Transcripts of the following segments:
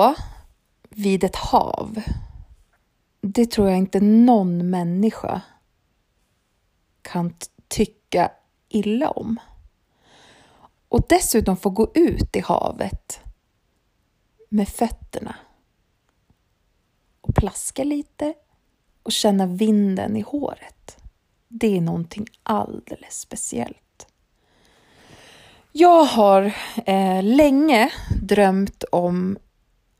Att stå vid ett hav, det tror jag inte någon människa kan tycka illa om. Och dessutom få gå ut i havet med fötterna och plaska lite och känna vinden i håret. Det är någonting alldeles speciellt. Jag har eh, länge drömt om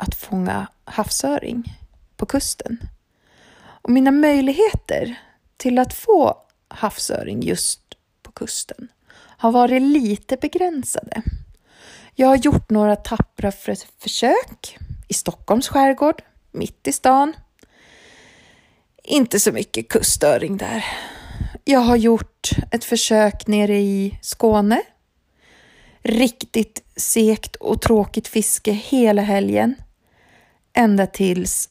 att fånga havsöring på kusten. Och mina möjligheter till att få havsöring just på kusten har varit lite begränsade. Jag har gjort några tappra försök i Stockholms skärgård, mitt i stan. Inte så mycket kustöring där. Jag har gjort ett försök nere i Skåne. Riktigt segt och tråkigt fiske hela helgen. Ända tills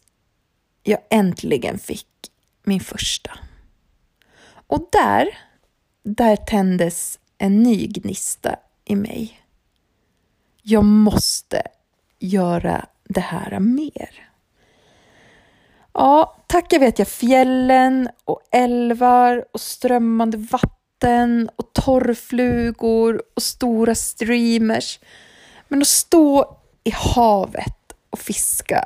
jag äntligen fick min första. Och där, där tändes en ny gnista i mig. Jag måste göra det här mer. Ja, tacka vet jag fjällen och älvar och strömmande vatten och torrflugor och stora streamers. Men att stå i havet och fiska,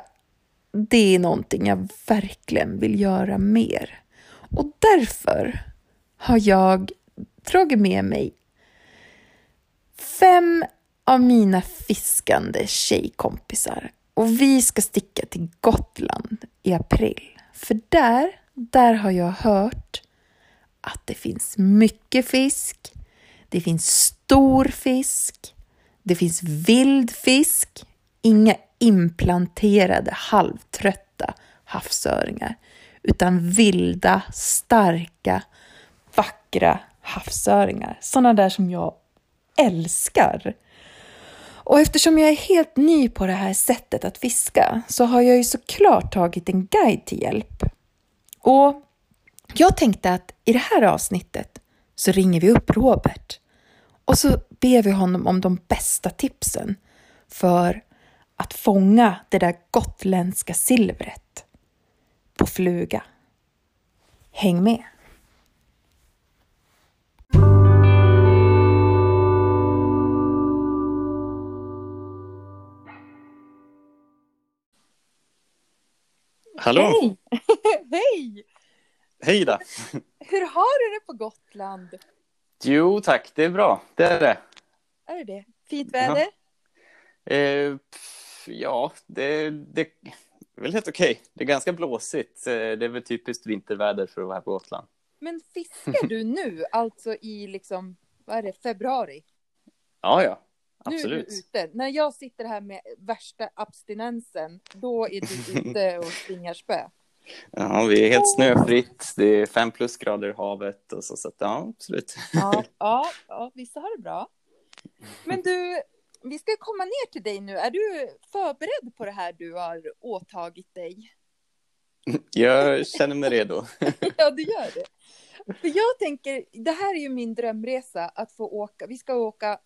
det är någonting jag verkligen vill göra mer. Och därför har jag dragit med mig fem av mina fiskande tjejkompisar och vi ska sticka till Gotland i april. För där, där har jag hört att det finns mycket fisk, det finns stor fisk, det finns vild fisk, inga implanterade halvtrötta havsöringar, utan vilda, starka, vackra havsöringar. Sådana där som jag älskar. Och eftersom jag är helt ny på det här sättet att fiska så har jag ju såklart tagit en guide till hjälp. Och jag tänkte att i det här avsnittet så ringer vi upp Robert och så ber vi honom om de bästa tipsen för att fånga det där gotländska silvret på fluga. Häng med! Hallå! Hej! Hej! Hej då! Hur har du det på Gotland? Jo tack, det är bra. Det är det. Är det det? Fint väder? Ja, eh, ja det, det är väl helt okej. Okay. Det är ganska blåsigt. Eh, det är väl typiskt vinterväder för att vara här på Gotland. Men fiskar du nu, alltså i liksom, vad är det, februari? Ja, ja. Absolut. Nu är du ute. När jag sitter här med värsta abstinensen, då är du ute och svingar spö. Ja, vi är helt snöfritt. Det är fem plusgrader i havet och så, så att, ja, absolut. Ja, ja, ja, vissa har det bra. Men du, vi ska komma ner till dig nu. Är du förberedd på det här du har åtagit dig? Jag känner mig redo. ja, du gör det. För jag tänker, det här är ju min drömresa att få åka. Vi ska åka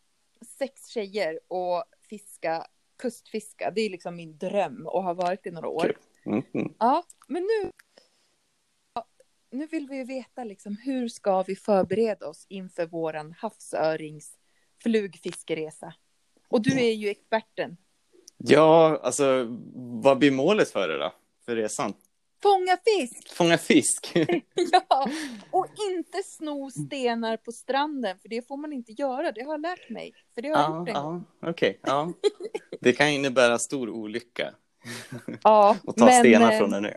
sex tjejer och fiska, kustfiska. Det är liksom min dröm och har varit i några år. Mm. Ja, men nu, nu vill vi ju veta liksom hur ska vi förbereda oss inför våran havsörings flugfiskeresa? Och du är ju experten. Ja, alltså vad blir målet för det då? För resan? Fånga fisk! Fånga fisk! ja, och inte sno stenar på stranden, för det får man inte göra. Det har jag lärt mig. För det har ja, gjort en ja, Okej, okay, ja. Det kan innebära stor olycka. ja, och ta men, stenar från en ö.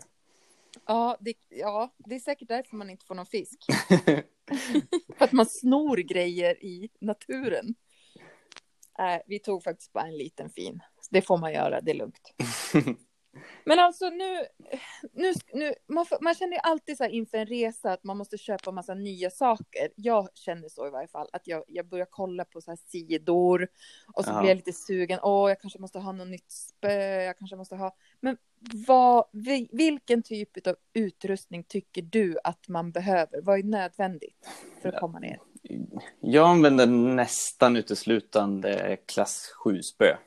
Ja det, ja, det är säkert därför man inte får någon fisk. för att man snor grejer i naturen. Äh, vi tog faktiskt bara en liten fin. Det får man göra, det är lugnt. Men alltså nu, nu, nu man, man känner ju alltid så här inför en resa att man måste köpa massa nya saker. Jag känner så i varje fall, att jag, jag börjar kolla på så här sidor och så ja. blir jag lite sugen. Åh, jag kanske måste ha något nytt spö, jag kanske måste ha. Men vad, vilken typ av utrustning tycker du att man behöver? Vad är nödvändigt för att komma ner? Jag använder nästan uteslutande klass 7 spö.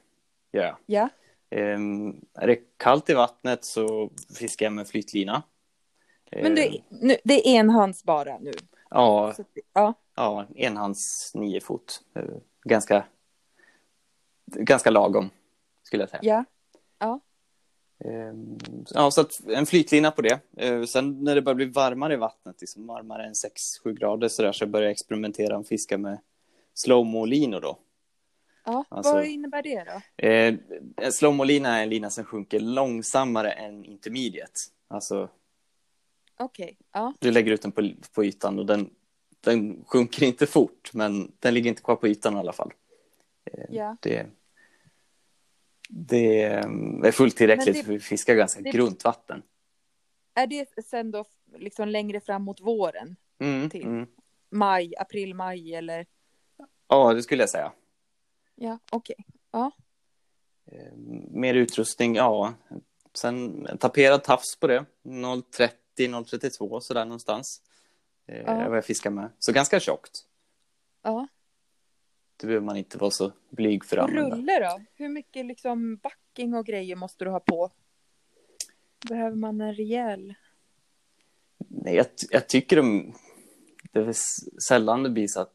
Yeah. Ja. Ehm, är det kallt i vattnet så fiskar jag med flytlina. Men det, Ehm, nu, det är enhands bara nu? Ja, Så, ja. ja, enhands nio fot. Eh, Ganska, ganska lagom, skulle jag säga. Ja. Ja. Ehm, Ja, så att en flytlina på det. Eh, Sen när det börjar bli varmare i vattnet, liksom varmare än 6-7 grader så där, så börjar jag experimentera och fiska med slowmo-linor då. ja. Alltså- Vad innebär det då? Eh, en slowmo-lina är en lina som sjunker långsammare än intermediate. Alltså, Okej. Ja. du lägger ut den på, på ytan och den, den sjunker inte fort, men den ligger inte kvar på ytan i alla fall. Eh, Ja. Det, det är fullt tillräckligt det- för vi fiskar ganska det- grunt vatten. Är det sen då liksom längre fram mot våren? Mm, Till. mm. Maj, april, maj eller? Ja, det skulle jag säga. Ja, okej. Eh, Mer utrustning, ja. Sen en taperad tafs på det. 0,30, 0,32 sådär någonstans. Eh, Ja. vad jag fiskar med. Så ganska tjockt. Ja. Det behöver man inte vara så blyg för att använda. rulle då? Hur mycket liksom backing och grejer måste du ha på? Behöver man en rejäl? Nej, jag, jag tycker de, det är sällan det blir så att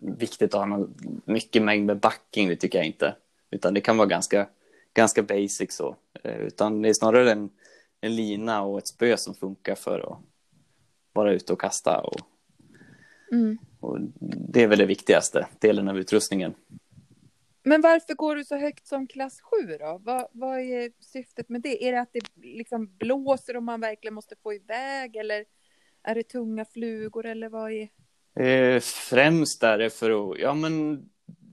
viktigt att ha någon, mycket mängd med backing, det tycker jag inte. Utan det kan vara ganska, ganska basic så. Eh, Utan det är snarare en, en lina och ett spö som funkar för att vara ute och kasta. Och, Mm. Och det är väl det viktigaste delen av utrustningen. Men varför går du så högt som klass 7 då? Vad, vad är syftet med det? Är det att det liksom blåser och man verkligen måste få iväg eller är det tunga flugor eller vad är? Eh, främst är det för att, ja, men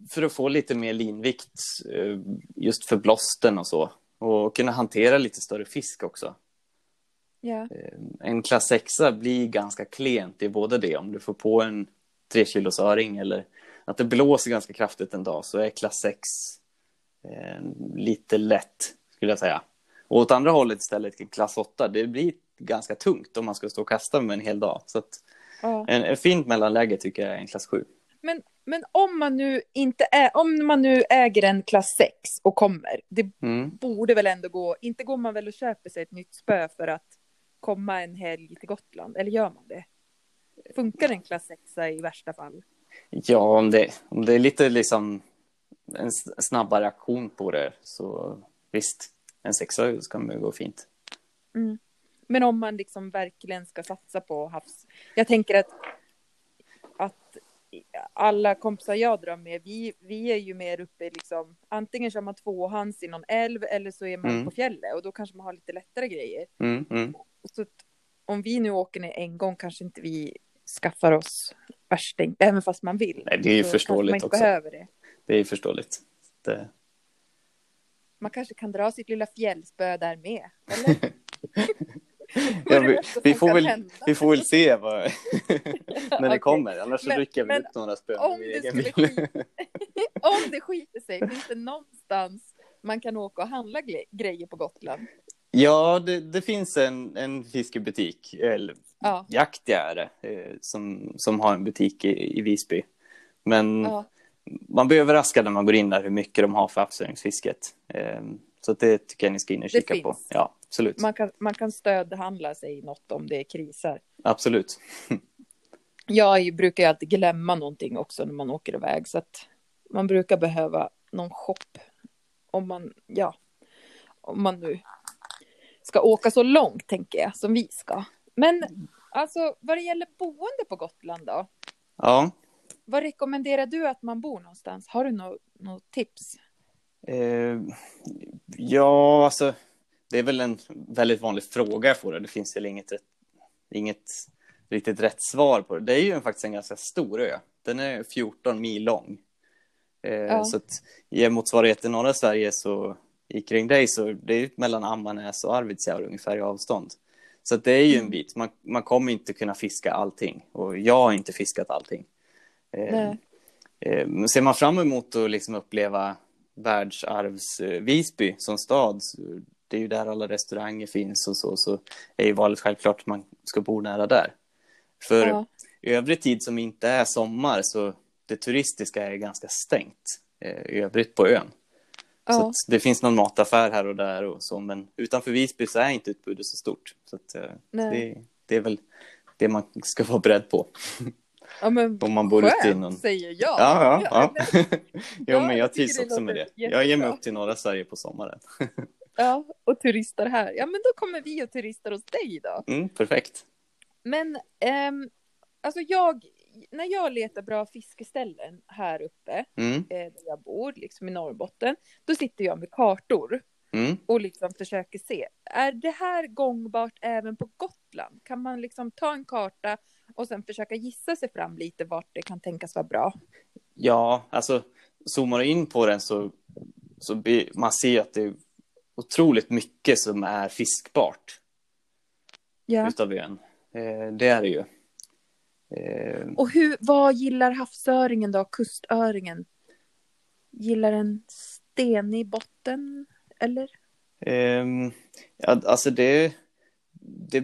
för att få lite mer linvikt eh, just för blåsten och så. Och kunna hantera lite större fisk också. Eh, En klass 6 blir ganska klent i både det. Om du får på en 3 kilos öring eller att det blåser ganska kraftigt en dag så är klass 6 eh, lite lätt skulle jag säga. Och åt andra hållet istället, klass 8, det blir ganska tungt om man ska stå och kasta med en hel dag. Så att ja. en, en fint mellanläge tycker jag är en klass 7. Men, men om man nu inte är, om man nu äger en klass 6 och kommer, det Mm. borde väl ändå gå, inte går man väl och köper sig ett nytt spö för att komma en helg till Gotland, eller gör man det? Funkar en klass 6 i värsta fall? Ja, om det, om det är lite liksom en snabbare aktion på det så visst, en sexa ska man ju gå fint. Mm. Men om man liksom verkligen ska satsa på havs... Jag tänker att, att alla kompisar jag drar med, vi, vi är ju mer uppe i liksom, antingen kör man tvåhands i någon älv eller så är man Mm. på fjället och då kanske man har lite lättare grejer. Mm, mm. Så om vi nu åker ner en gång kanske inte vi skaffar oss värsting, även fast man vill. Nej, det är ju Så kanske man förståeligt inte också. behöver det. Det är ju förståeligt. Det, Man kanske kan dra sitt lilla fjällspö där med, eller? Ja, vi, vi, får väl, hända? vi får väl se vad, när det Okej. kommer. Annars så Men- rycker jag väl upp några spön om. Om det skiter sig, finns det någonstans man kan åka och handla grejer på Gotland? Ja, det, det finns en, en fiskebutik, eller Ja. Är det, eh, som, som har en butik i, i Visby. Men ja. man blir överraskad när man går in där hur mycket de har för havsöringsfisket. Eh, Så det tycker jag ni ska in och kika på. Ja, absolut. Man, kan, man kan stödhandla sig något om det krisar. Absolut. Jag är brukar ju alltid glömma någonting också när man åker iväg så att man brukar behöva någon shop om man, ja, om man nu ska åka så långt tänker jag som vi ska. Men alltså vad det gäller boende på Gotland då? Ja, Vad rekommenderar du att man bor någonstans? Har du något nå tips? eh, ja, alltså det är väl en väldigt vanlig fråga jag får. Det finns väl inget, inget riktigt rätt svar på det. Det är ju faktiskt en ganska stor ö. Den är 14 mil lång. Eh, Ja. Så att i motsvarighet till norra Sverige så i kring dig så det är mellan Ammarnäs och Arvidsjaur ungefär i avstånd. Så det är ju en Mm. bit. Man, man kommer inte kunna fiska allting och jag har inte fiskat allting. Eh, eh, ser man fram emot att liksom uppleva världsarvs eh, Visby som stad, det är ju där alla restauranger finns och så, så är ju valet självklart att man ska bo nära där. För Ja. övrig tid som inte är sommar så det turistiska är ganska stängt eh, i övrigt på ön. Så Ja. att det finns någon mataffär här och där och så, men utanför Visby så är inte utbudet så stort. Så att, eh, det, det är väl det man ska vara beredd på. Ja, men Om man bor ute i skönt, någon... säger jag. Ja, ja, ja. men- jo, Ja, men jag trivs också med det. låter Jag ger mig jättebra. upp till norra Sverige på sommaren. ja, och turistar här. Ja, men då kommer vi och turistar hos dig då. Mm, perfekt. Men ehm, alltså jag, när jag letar bra fiskeställen här uppe, Mm, eh, där jag bor, liksom i Norrbotten, då sitter jag med kartor mm. och liksom försöker se. Är det här gångbart även på Gotland? Kan man liksom ta en karta och sen försöka gissa sig fram lite vart det kan tänkas vara bra? Ja, alltså zoomar du in på den så, så blir, man ser att det är otroligt mycket som är fiskbart Ja. utav ön. Eh, det är det ju. Eh, Och hur, vad gillar havsöringen då, kustöringen? Gillar en stenig botten, eller? Ehm, ja, alltså det... det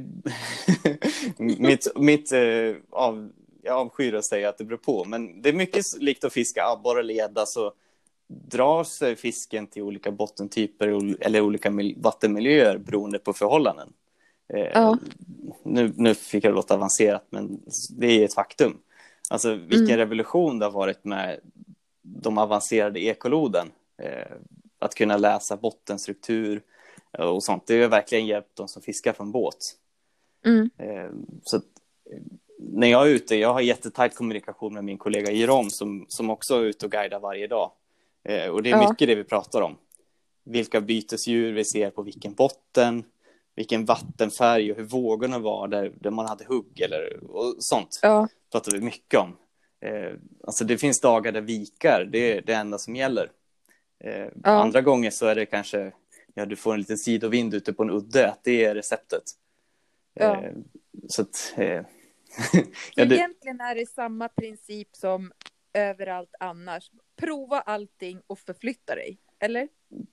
mitt mitt eh, av, jag avskyr att säga att det beror på, men det är mycket likt att fiska abborre eller gädda så drar sig fisken till olika bottentyper eller olika mil- vattenmiljöer beroende på förhållanden. Eh, Ja. nu, nu fick jag det låta avancerat, men det är ett faktum. Alltså vilken Mm. revolution det har varit med de avancerade ekoloden. Eh, att kunna läsa bottenstruktur och sånt. Det har verkligen hjälpt de som fiskar från båt. Mm. Eh, så att, när jag är ute, jag har jättetajt kommunikation med min kollega Jeroen som, som också är ute och guidar varje dag. Och det är Ja. mycket det vi pratar om. Vilka bytesdjur vi ser på vilken botten, vilken vattenfärg och hur vågorna var där, där man hade hugg eller och sånt Ja, pratar vi mycket om. Eh, alltså det finns dagar där vikar, det är det enda som gäller. Eh, Andra gånger så är det kanske, ja du får en liten sidovind ute på en udde, att det är receptet. Ja. Eh, så att, eh, ja, det, egentligen är det samma princip som överallt annars. Prova allting och förflytta dig, eller?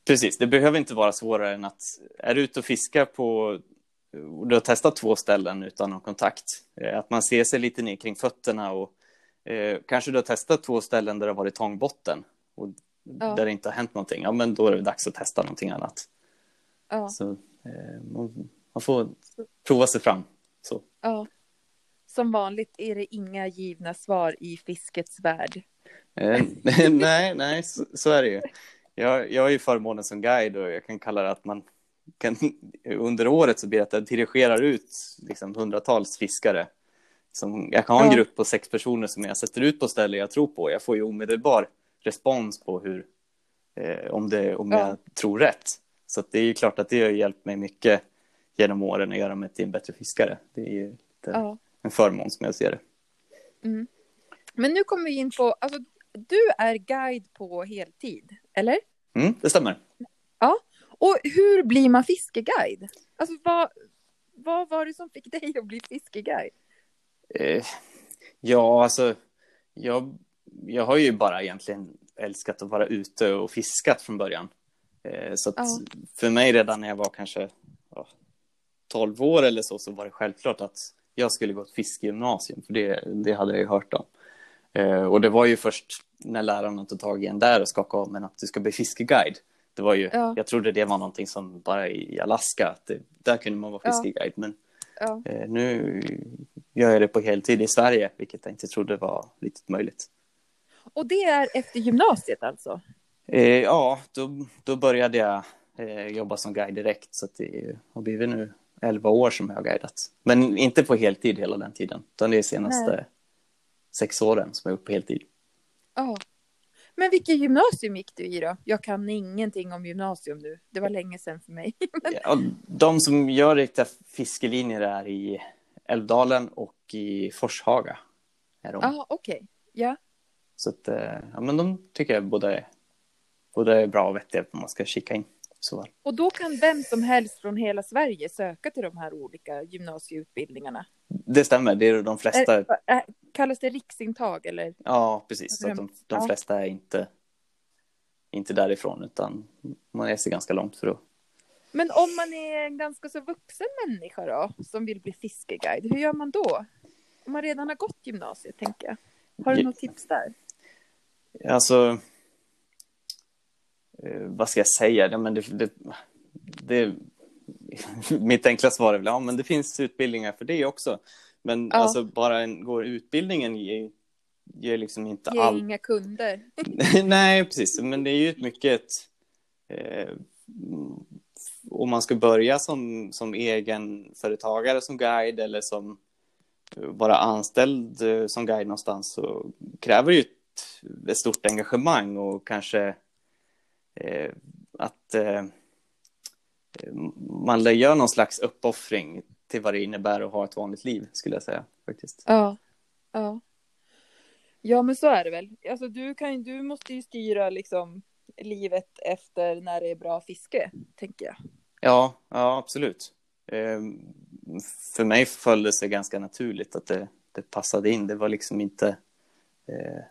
precis, det behöver inte vara svårare än att, är du ute och fiskar på, och du har testat två ställen utan någon kontakt, eh, att man ser sig lite ner kring fötterna och eh, kanske du har testat två ställen där det har varit tångbotten och Ja. där det inte har hänt någonting, ja men då är det dags att testa någonting annat. Ja, Så eh, man, man får prova sig fram. Så. ja. Som vanligt är det inga givna svar i fiskets värld. Eh, nej, nej, så, så är det ju. Jag, jag är ju förmånen som guide och jag kan kalla det att man kan, under året så blir det att jag dirigerar ut liksom, hundratals fiskare. Som, jag kan ha en grupp på sex personer som jag sätter ut på ställen jag tror på. Jag får ju omedelbar respons på hur, eh, om, det, om Ja. jag tror rätt. Så det är ju klart att det har hjälpt mig mycket genom åren att göra mig till en bättre fiskare. Det är ju lite Ja. en förmån som jag ser det. Mm. Men nu kommer vi in på, alltså du är guide på heltid, eller? Mm, det stämmer. Och hur blir man fiskeguide? Alltså vad, vad var det som fick dig att bli fiskeguide? Eh, ja, alltså, jag, jag har ju bara egentligen älskat att vara ute och fiskat från början. Eh, så Ja. för mig redan när jag var kanske ja, 12 år eller så, så var det självklart att jag skulle gå ett fiskegymnasium, för det, det hade jag ju hört om. Eh, och det var ju först när lärarna tog tag i en där och skakade om en att du ska bli fiskeguide. Det var ju, Ja. jag trodde det var någonting som bara i Alaska, att det, där kunde man vara fiskeguide. Men Ja. Eh, nu gör jag det på heltid i Sverige, vilket jag inte trodde var riktigt möjligt. Och det är efter gymnasiet alltså? Eh, ja, då, då började jag eh, jobba som guide direkt, så det har blivit nu 11 år som jag har guidat. Men inte på heltid hela den tiden, utan det är senaste Nej. Sex åren som jag är uppe på heltid. Ja. Men vilket gymnasium gick du i då? Jag kan ingenting om gymnasium nu. Det var länge sedan för mig. Ja, de som gör riktiga fiskelinjer är i Älvdalen och i Forshaga. Är de. Ja, okej. Ja. Så att, eh, ja, men de tycker jag både, är- både är bra och vettiga om man ska kika in. Så. Och då kan vem som helst från hela Sverige söka till de här olika gymnasieutbildningarna? Det stämmer, det är de flesta. Är, kallas det riksintag eller? Ja, precis. Så att de, de flesta är inte, inte därifrån, utan man reser ganska långt för att... Men om man är en ganska så vuxen människa då, som vill bli fiskeguide, hur gör man då? Om man redan har gått gymnasiet, tänker jag. Har du Ja. något tips där? Alltså... eh, vad ska jag säga? Ja, men det, det, det, mitt enkla svar är väl, ja men det finns utbildningar för det också. Men Ja. alltså bara en, går utbildningen ger, ger liksom inte Ge allt. inga kunder. Nej, precis. Men det är ju ett mycket... Eh, om man ska börja som, som egen företagare som guide eller som eh, vara anställd eh, som guide någonstans så kräver det ju ett, ett stort engagemang och kanske eh, att eh, man gör någon slags uppoffring till vad det innebär att ha ett vanligt liv, skulle jag säga. faktiskt. Ja. Ja. Ja, men så är det väl. Alltså, du, kan, du måste ju styra liksom, livet efter när det är bra fiske, tänker jag. Ja, ja absolut. Eh, för mig föll det sig ganska naturligt att det, det passade in. Det var liksom inte... Eh,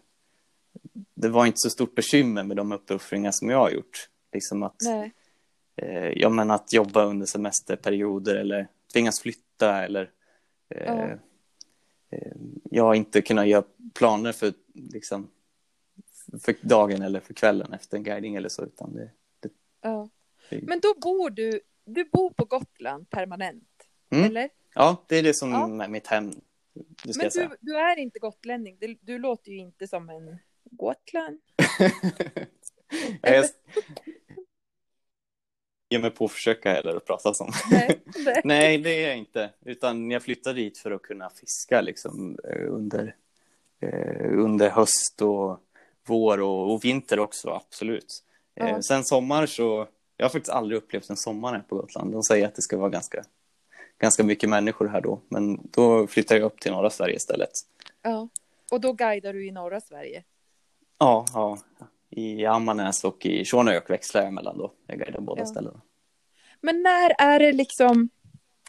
det var inte så stort bekymmer med de uppoffringar som jag har gjort. Liksom att, eh, ja, men att jobba under semesterperioder eller tvingas flytta eller eh, Ja. eh, jag inte kunna göra planer för, liksom, för dagen eller för kvällen efter en guiding eller så. Utan det, det, Ja. Men då bor du, du bor på Gotland permanent, Mm. eller? ja, det är det som Ja. är mitt hem. Men du, du är inte gotlänning. Du, du låter ju inte som en Gotland. Ja, jag ger mig på att försöka heller att prata som. Nej, det är jag inte. Utan jag flyttade dit för att kunna fiska liksom, eh, under, eh, under höst och vår och, och vinter också, absolut. Ja. Sen sommar så, jag har faktiskt aldrig upplevt en sommar här på Gotland. De säger att det ska vara ganska, ganska mycket människor här då. Men då flyttar jag upp till norra Sverige istället. Ja. Och då guidar du i norra Sverige. Ja, ja. I Ammarnäs och i Tjornöjokk växlar jag mellan då. Jag guidar båda Ja. ställena. Men när är det liksom,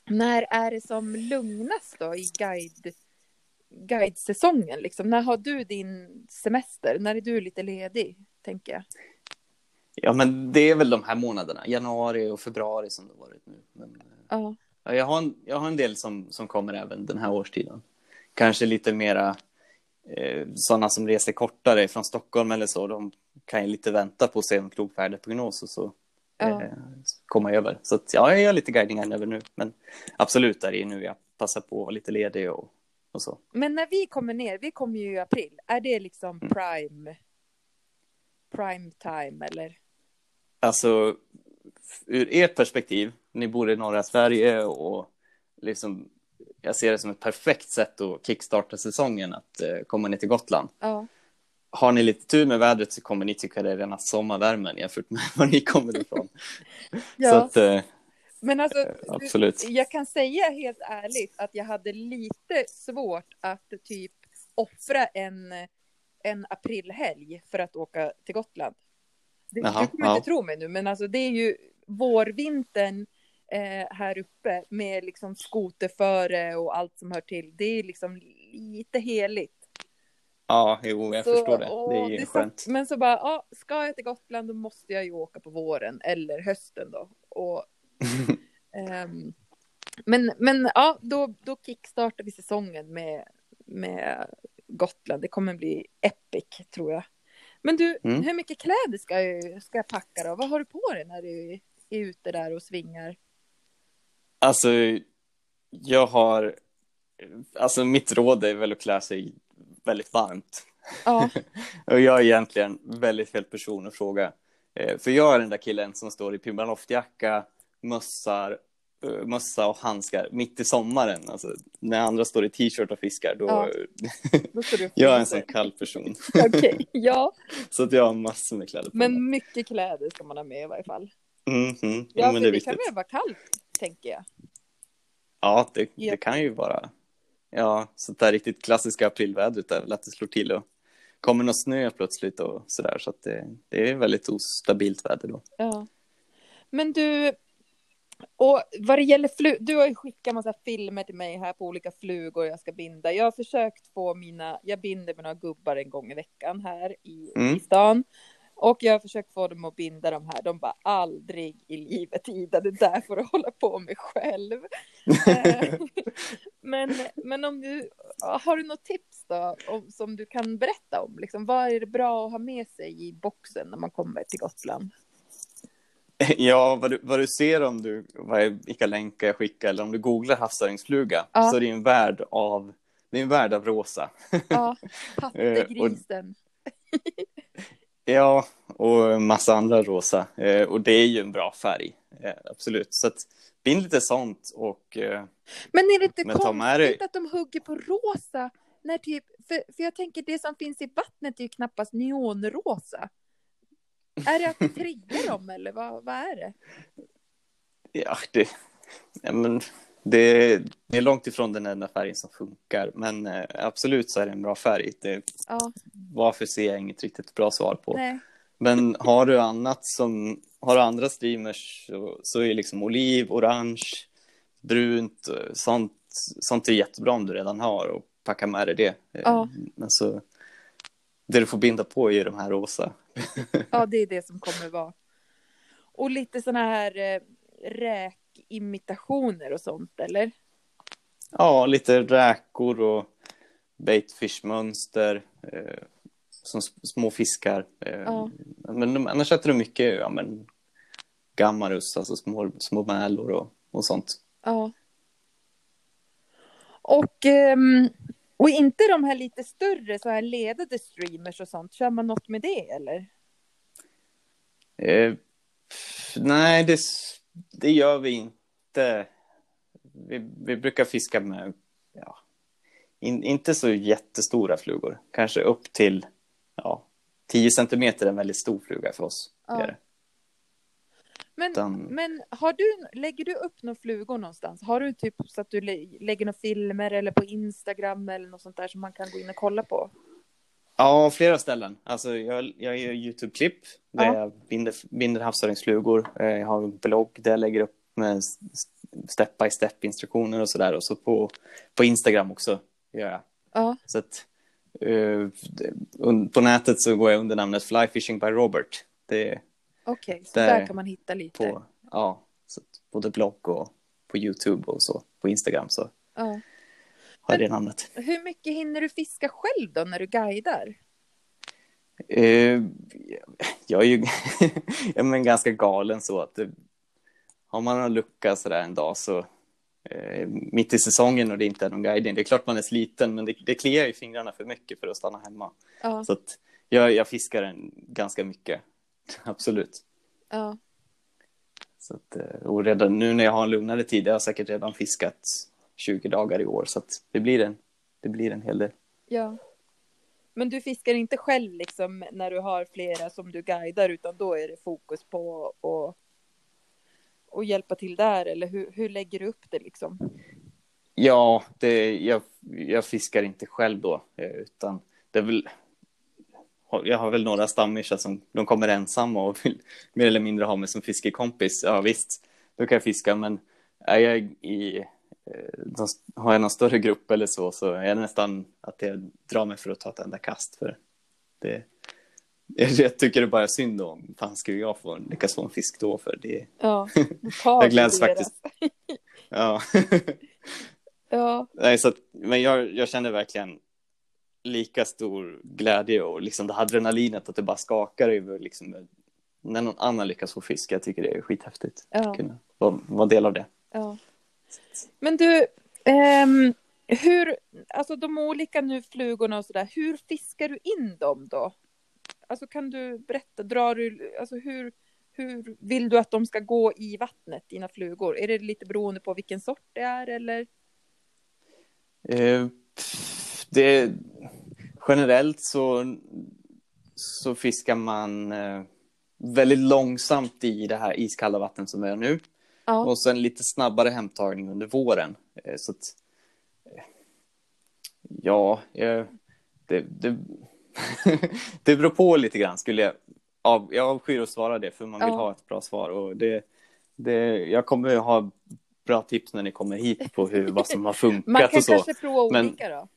när är det som lugnast då i guide, guidesäsongen? Liksom? När har du din semester? När är du lite ledig, tänker jag? Ja, men det är väl de här månaderna, januari och februari som det varit nu. Men, eh, Ja. ja, jag, har en, jag har en del som, som kommer även den här årstiden. Kanske lite mera eh, sådana som reser kortare från Stockholm eller så. De kan ju lite vänta på att se en krokvärdeprognos och så Ja. eh, komma över. Så att, ja, jag gör lite guiding här över nu. Men absolut är det nu jag passar på att vara lite ledig och, och så. Men när vi kommer ner, vi kommer ju i april, är det liksom Mm. prime, prime time eller? Alltså, ur ert perspektiv, ni bor i norra Sverige och liksom, jag ser det som ett perfekt sätt att kickstarta säsongen att eh, komma ner till Gotland. Ja. Har ni lite tur med vädret så kommer ni tycka det är rena sommarvärmen jämfört med var ni kommer ifrån. Så ja. att, eh, Men alltså, absolut. Du, jag kan säga helt ärligt att jag hade lite svårt att typ offra en, en aprilhelg för att åka till Gotland. Du, Jaha, du kommer ja. inte tro mig nu, men alltså det är ju vårvintern eh, här uppe med liksom skoterföre och allt som hör till. Det är liksom lite heligt. ja, jo, jag Så, förstår det. åh, Det är ju satt- skönt. Men så bara, ja, ska jag till Gotland då måste jag ju åka på våren eller hösten då. Och, ehm, men, men ja, då, då kickstartar vi säsongen med, med Gotland. Det kommer bli epic tror jag. Men du, Mm. hur mycket kläder ska jag, ska jag packa då? Vad har du på dig när du är ute där och svingar? Alltså, jag har... Alltså, mitt råd är väl att klä sig väldigt varmt. Ja, Och jag är egentligen väldigt fel person att fråga. Eh, För jag är den där killen som står i Pimberloftjacka, mössar, eh, mössa och handskar mitt i sommaren. Alltså, när andra står i t-shirt och fiskar, då... Ja. då jag är en sån kall person. Okej, ja. Så att jag har massor med kläder på mig. Men mycket kläder ska man ha med i varje fall. Mm, mm. Ja, men det är det kan väl vara kallt, tänker jag. Ja, det, det kan ju vara... Ja, sånt där riktigt klassiska aprilvädret är väl att det slår till och kommer någon snö plötsligt och sådär. Så att det, det är väldigt ostabilt väder då. Ja. Men du, och vad det gäller flug, du har ju skickat massa filmer till mig här på olika flugor jag ska binda. Jag har försökt få mina, jag binder med några gubbar en gång i veckan här i, Mm. i stan. Och jag har försökt få dem att binda de här. De bara aldrig i livet Ida, det där får du hålla på med själv. Eh, men, men om du, har du något tips då om, som du kan berätta om? Liksom, vad är det bra att ha med sig i boxen när man kommer till Gotland? Ja, vad du, vad du ser om du, vad, vilka länkar jag skickar eller om du googlar havsöringsfluga Ja. så är det en värld av, det är en värld av rosa. Ja, Eh, hattegrisen. Ja, och massa andra rosa. Eh, och det är ju en bra färg, eh, absolut. Så att bind lite sånt och eh, Men är det inte konstigt att de hugger på rosa? När typ, för, för jag tänker det som finns i vattnet är ju knappast neonrosa. Är det att det triggar dem eller vad, vad är det? ja, det, ja, men det, det är långt ifrån den enda färgen som funkar. Men eh, absolut så är det en bra färg. Det, Ja, varför ser jag inget riktigt bra svar på. nej. Men har du annat som, har du andra streamers så, så är liksom oliv, orange, brunt, eh, sånt, sånt är jättebra om du redan har och packa med dig det. Eh, Ja. Men så, det du får binda på är ju de här rosa. Ja, det är det som kommer vara. Och lite såna här eh, räkimitationer och sånt, eller? Ja, lite räkor och baitfish-mönster, eh, som små fiskar. Eh, Ja. Men annars äter du mycket ja, men, gammarus, alltså små, små mälor och, och sånt. Ja. Och, ehm, och inte de här lite större så här ledade streamers och sånt. Kör man något med det eller? Eh, nej, det, det gör vi inte. Vi, vi brukar fiska med, ja, in, inte så jättestora flugor. Kanske upp till, ja, 10 centimeter är en väldigt stor fluga för oss. Ja. Det. Men, Utan- men har du, lägger du upp några flugor någonstans? Har du typ så att du lä- lägger några filmer eller på Instagram eller något sånt där som man kan gå in och kolla på? Ja, flera ställen. Alltså, jag, jag gör YouTube-klipp där Ja. jag binder, binder havsöringsflugor. Eh, Jag har en blogg där jag lägger upp med step-by-step-instruktioner och sådär. Och så på, på Instagram också gör jag. Ja, Så att, un- på nätet så går jag under namnet Fly Fishing by Robert. Okej. Så Där- där kan man hitta lite. på, ja, så både blogg och på YouTube och så. På Instagram så Ja. Har jag det namnet. Hur mycket hinner du fiska själv då när du guidar? Eh, jag är ju ja, men ganska galen så att det, har man en lucka sådär en dag så eh, mitt i säsongen och det inte är någon guiding, det är klart man är sliten men det, det kliar i fingrarna för mycket för att stanna hemma. Ja, Så att jag, jag fiskar en ganska mycket, absolut. ja, Så att, eh, och redan nu när jag har en lugnare tid, jag har säkert redan fiskat 20 dagar i år så att det blir en, det blir en hel del. ja. Men du fiskar inte själv liksom när du har flera som du guidar utan då är det fokus på att och hjälpa till där eller hur, hur lägger du upp det liksom? Ja, det, jag, jag fiskar inte själv då, eh, utan det är väl... Jag har väl några stammisar som de kommer ensamma och vill mer eller mindre ha mig som fiskekompis. Ja visst, då kan jag fiska, men är jag i... eh, de- Har jag någon större grupp eller så, så är det nästan att jag drar mig för att ta ett enda kast. För det, jag, tycker det bara är synd om, fan skulle jag få lyckas få en fisk då? För det, Ja, Jag gläds faktiskt. ja. Ja, Nej, så att, men jag, jag känner verkligen lika stor glädje och liksom det adrenalinet att det bara skakar över liksom, när någon annan lyckas få fisk. Jag tycker det är skithäftigt Ja. att kunna vara, vara del av det. ja. Men du, ehm, hur, alltså de olika nu flugorna och sådär, hur fiskar du in dem då? Alltså kan du berätta, drar du, alltså hur, hur vill du att de ska gå i vattnet, dina flugor? Är det lite beroende på vilken sort det är eller? Eh, det generellt så, så fiskar man eh, väldigt långsamt i det här iskalla vattnet som vi är nu. Ja, Och sen lite snabbare hemtagning under våren. Eh, Så att, eh, ja, det, det, det beror på lite grann. Skulle jag, av, jag avskyr att svara det för man vill Ja. ha ett bra svar. Och det, det, jag kommer ha bra tips när ni kommer hit på hur, vad som har funkat man kan och så. kanske prova Men- olika då?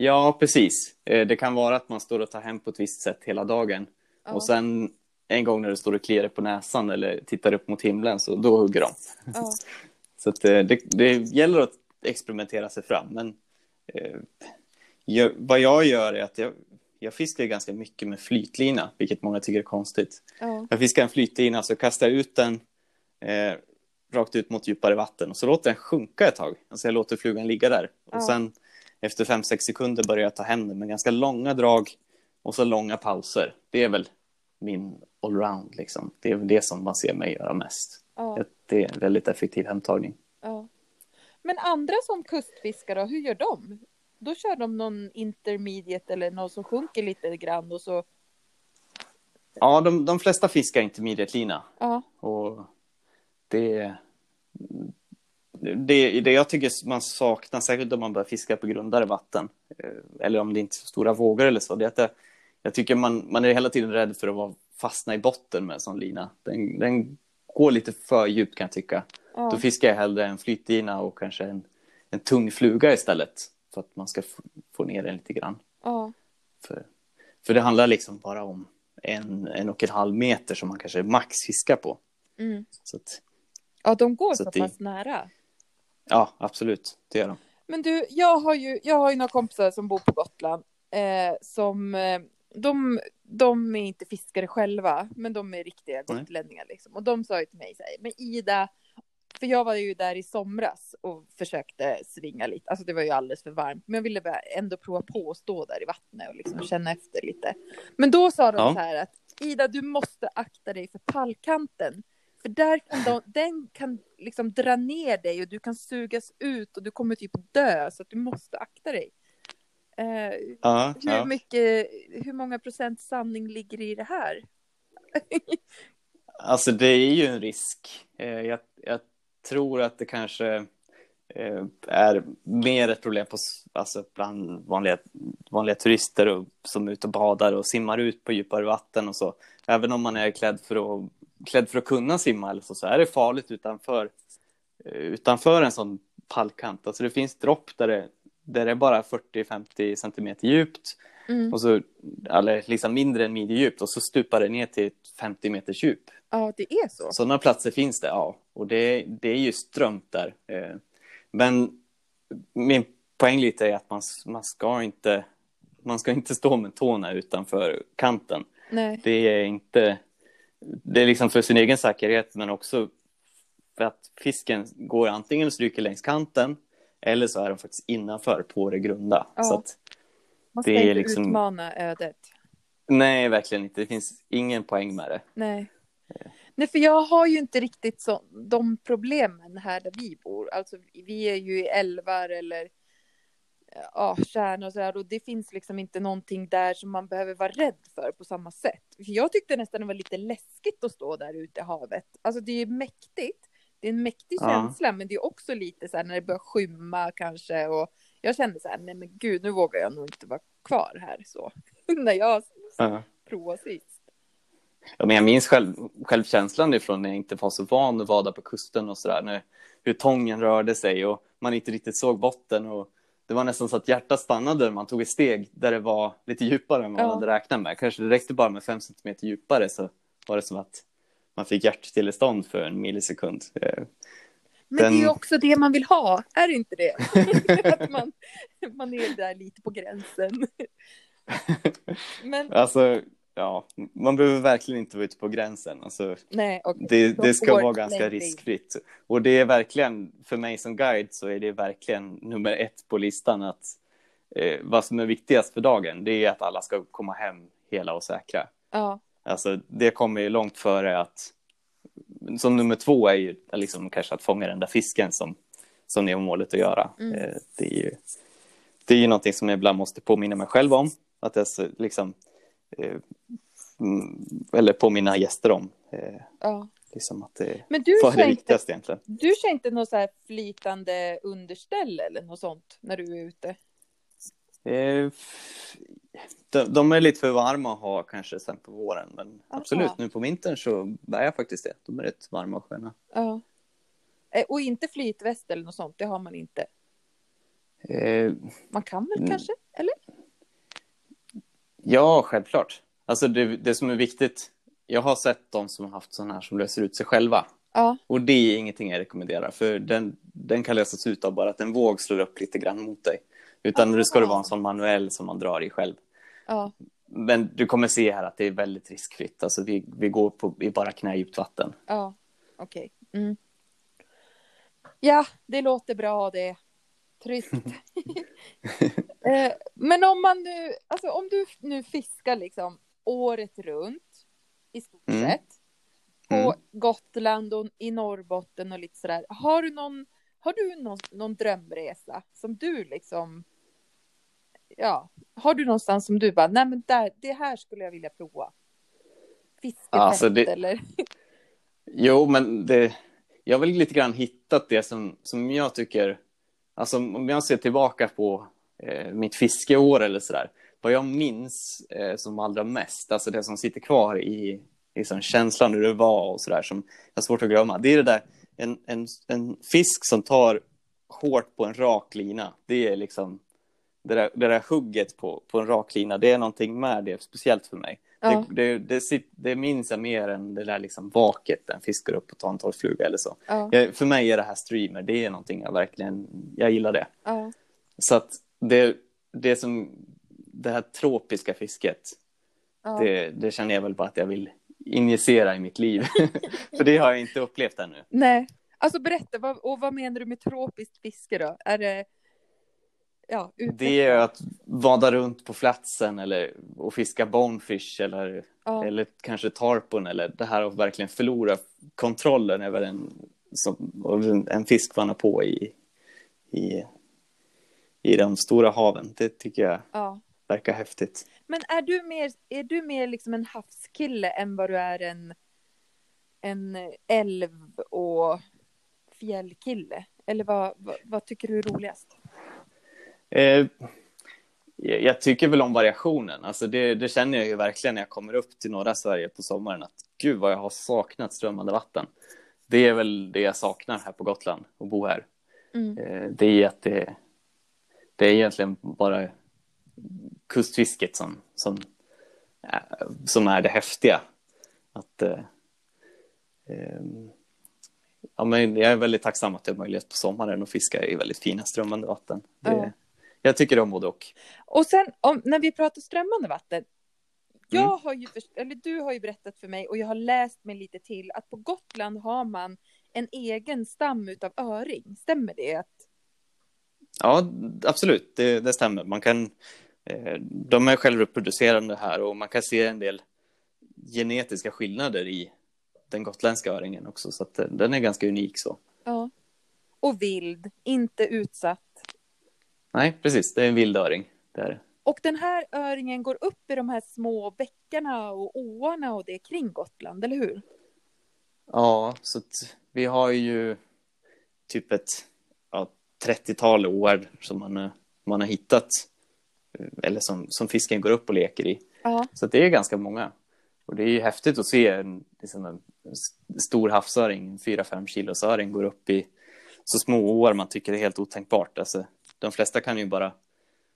Ja, precis. Eh, Det kan vara att man står och tar hem på ett visst sätt hela dagen. Ja. Och sen en gång när du står och kliar dig på näsan eller tittar upp mot himlen så då hugger de. Ja, Så att, eh, det, det gäller att experimentera sig fram. Men eh, jag, vad jag gör är att jag, jag fiskar ganska mycket med flytlina, vilket många tycker är konstigt. Ja. Jag fiskar en flytlina så kastar jag ut den eh, rakt ut mot djupare vatten och så låter den sjunka ett tag. Alltså jag låter flugan ligga där. Ja. Och sen efter 5-6 sekunder börjar jag ta hem den med ganska långa drag och så långa pauser. Det är väl min allround liksom. Det är det som man ser mig göra mest. Ja. Det är en väldigt effektiv hemtagning. Ja. Men andra som kustfiskare, hur gör de? Då kör de någon intermediate eller någon som sjunker lite grann och så... Ja, de, de flesta fiskar intermediate-lina. Ja. Och det, det, det jag tycker man saknar, särskilt om man börjar fiska på grundare vatten, eh, eller om det inte är så stora vågor eller så, det är att det, jag tycker man, man är hela tiden rädd för att vara, fastna i botten med en sån lina. Den, den går lite för djupt kan jag tycka. Ja. Då fiskar jag hellre en flytlina och kanske en, en tung fluga istället, för att man ska få, ner den lite grann. ja. För, för det handlar liksom bara om en, en och en halv meter som man kanske max fiskar på. Mm. Så att, ja, de går Så så, att det- pass nära. ja, absolut, det gör de. Men du, jag har ju, jag har ju några kompisar som bor på Gotland. Eh, som, eh, de, de är inte fiskare själva, men de är riktiga gotlänningar liksom. Och de sa ju till mig så här, men Ida, för jag var ju där i somras och försökte svinga lite. Alltså det var ju alldeles för varmt, men jag ville bara ändå prova på att stå där i vattnet och liksom känna efter lite. Men då sa de Ja. så här att Ida, du måste akta dig för pallkanten. För där kan de, den kan liksom dra ner dig och du kan sugas ut och du kommer typ dö så att du måste akta dig. Eh, Ja, hur ja. mycket, hur många procent sanning ligger i det här? Alltså det är ju en risk. Eh, Jag, jag tror att det kanske eh, är mer ett problem på, alltså bland vanliga, vanliga turister och, som är ute och badar och simmar ut på djupare vatten och så. Även om man är klädd för att, klädd för att kunna simma eller så, så är det farligt utanför, utanför en sån pallkant. Alltså det finns dropp där det, där det är bara 40-50 centimeter djupt Mm. och så, eller liksom mindre än midjedjupt och så stupar det ner till ett 50 meters djup. Ja, det är så. Sådana platser finns det, ja. Och det, det är ju strömt där. Eh, Men min poäng lite är att man, man, ska inte, man ska inte stå med tårna utanför kanten. Nej. Det är inte... Det är liksom för sin egen säkerhet, men också för att fisken går antingen och stryker längs kanten eller så är de faktiskt innanför på det grunda. Ja. Så att, Man ska det är inte liksom- utmana ödet. nej, verkligen inte. Det finns ingen poäng med det. Nej. Nej, för jag har ju inte riktigt så, de problemen här där vi bor. Alltså, vi är ju i älvar eller ja, kärn och så här och det finns liksom inte någonting där som man behöver vara rädd för på samma sätt. För jag tyckte nästan det var lite läskigt att stå där ute i havet. Alltså det är ju mäktigt. Det är en mäktig Ja. känsla, men det är också lite så här när det börjar skymma kanske och jag kände så här, nej men gud, nu vågar jag nog inte vara kvar här så. när jag Ja. provade sist. Ja, men jag minns själv, självkänslan ifrån när jag inte var så van att vada på kusten och sådär. när- Hur tången rörde sig och man inte riktigt såg botten. Och det var nästan så att hjärtat stannade när man tog ett steg där det var lite djupare än vad man Ja. hade räknat med. Kanske det räckte bara med fem centimeter djupare så var det som att man fick hjärtstillestånd för en millisekund. Eh, Men Den- det är ju också det man vill ha, är det inte det? att man, man är där lite på gränsen. Men Alltså, ja, man behöver verkligen inte vara ute på gränsen. Alltså, nej, okej. Det, De det ska vara ganska längre riskfritt. Och det är verkligen, för mig som guide så är det verkligen nummer ett på listan att eh, vad som är viktigast för dagen, det är att alla ska komma hem hela och säkra. Ja, Alltså det kommer ju långt före att, som nummer två är ju liksom kanske att fånga den där fisken som, som det är målet att göra. Mm. Eh, det är ju, det är ju någonting som jag ibland måste påminna mig själv om, att jag liksom, eh, mm, eller påminna gäster om. Eh, ja. liksom att det, Men du kör, det viktigaste egentligen? du kör inte något så här flytande underställ eller något sånt när du är ute? Eh, de, de är lite för varma att ha kanske sen på våren, men Aha. absolut, nu på vintern så bär jag faktiskt det. De är rätt varma och sköna. Ja. Eh, Och inte flytväst eller något sånt, det har man inte. Eh, Man kan väl kanske? Eller? ja, självklart. Alltså det, det som är viktigt, jag har sett de som har haft sådana här som löser ut sig själva. Ja, Och det är ingenting jag rekommenderar, för den, den kan lösas ut av bara att en våg slår upp lite grann mot dig. Utan Aha. det ska det vara en sån manuell som man drar i själv. Ja, Men du kommer se här att det är väldigt riskfritt. Alltså vi, vi går på, i bara knädjupt vatten. ja, okej. Mm. Ja, det låter bra det. Tryggt. Eh, Men om man nu, alltså om du nu fiskar liksom året runt i stort Mm. sett på Mm. Gotland och i Norrbotten och lite sådär. Har du någon, har du någon, någon drömresa som du liksom, ja, har du någonstans som du bara, nej men där, det här skulle jag vilja prova? Fiskefält Alltså, det- eller? Jo, men det, jag har väl lite grann hittat det som, som jag tycker, alltså om jag ser tillbaka på eh, mitt fiskeår eller sådär, vad jag minns eh, som allra mest, alltså det som sitter kvar i, sån känslan hur det var och sådär som jag har svårt att glömma, det är det där, en, en, en fisk som tar hårt på en rak lina, det är liksom det där, det där hugget på, på en rak lina, det är någonting med det, speciellt för mig. Ja. Det, det, det, det minns jag mer än det där liksom vaket en fiskar upp och tar en torrfluga eller så. Ja, Jag, för mig är det här streamer, det är någonting jag verkligen, jag gillar det. ja, Så att det, det som, det här tropiska fisket, det, det känner jag väl bara att jag vill injicera i mitt liv. för det har jag inte upplevt ännu. Nej, alltså berätta, vad, och vad menar du med tropiskt fiske då? Är det, ja, utveckla. Det är att vada runt på platsen eller och fiska bonefish eller, ja, eller kanske tarpon eller det här att verkligen förlora kontrollen över en, som, en, har på i, i, i de stora haven. Det tycker jag ja. verkar häftigt. Men är du mer, är du mer liksom en havskille än vad du är en, en älv och fjällkille? Eller vad, vad, vad tycker du är roligast? Eh, jag tycker väl om variationen. Alltså det, det känner jag ju verkligen när jag kommer upp till norra Sverige på sommaren. Att gud vad jag har saknat strömmande vatten. Det är väl det jag saknar här på Gotland och bo här. Mm. Eh, det är att det, det är egentligen bara kustfisket som, som, eh, som är det häftiga. Att, eh, eh, ja, men jag är väldigt tacksam att jag har möjlighet på sommaren att fiska i väldigt fina strömmande vatten. Det, Ja. Jag tycker om både och. Och sen om, när vi pratar strömmande vatten. Jag Mm. har ju, eller du har ju berättat för mig och jag har läst mig lite till att på Gotland har man en egen stam utav öring. Stämmer det? Att, Ja, absolut, det, det stämmer. Man kan, eh, de är självreproducerande här och man kan se en del genetiska skillnader i den gotländska öringen också, så att eh, den är ganska unik så. ja. Och vild, inte utsatt. Nej, precis, det är en vild öring. Det är. Och den här öringen går upp i de här små bäckarna och åarna och det kring Gotland, eller hur? Ja, så vi har ju typ ett ja, 30-tal åar som man, man har hittat, eller som, som fisken går upp och leker i. Ja. Så det är ganska många. Och det är ju häftigt att se en, liksom en stor havsöring, en 4-5 kilos öring, går upp i så små åar man tycker det är helt otänkbart. Alltså, de flesta kan ju bara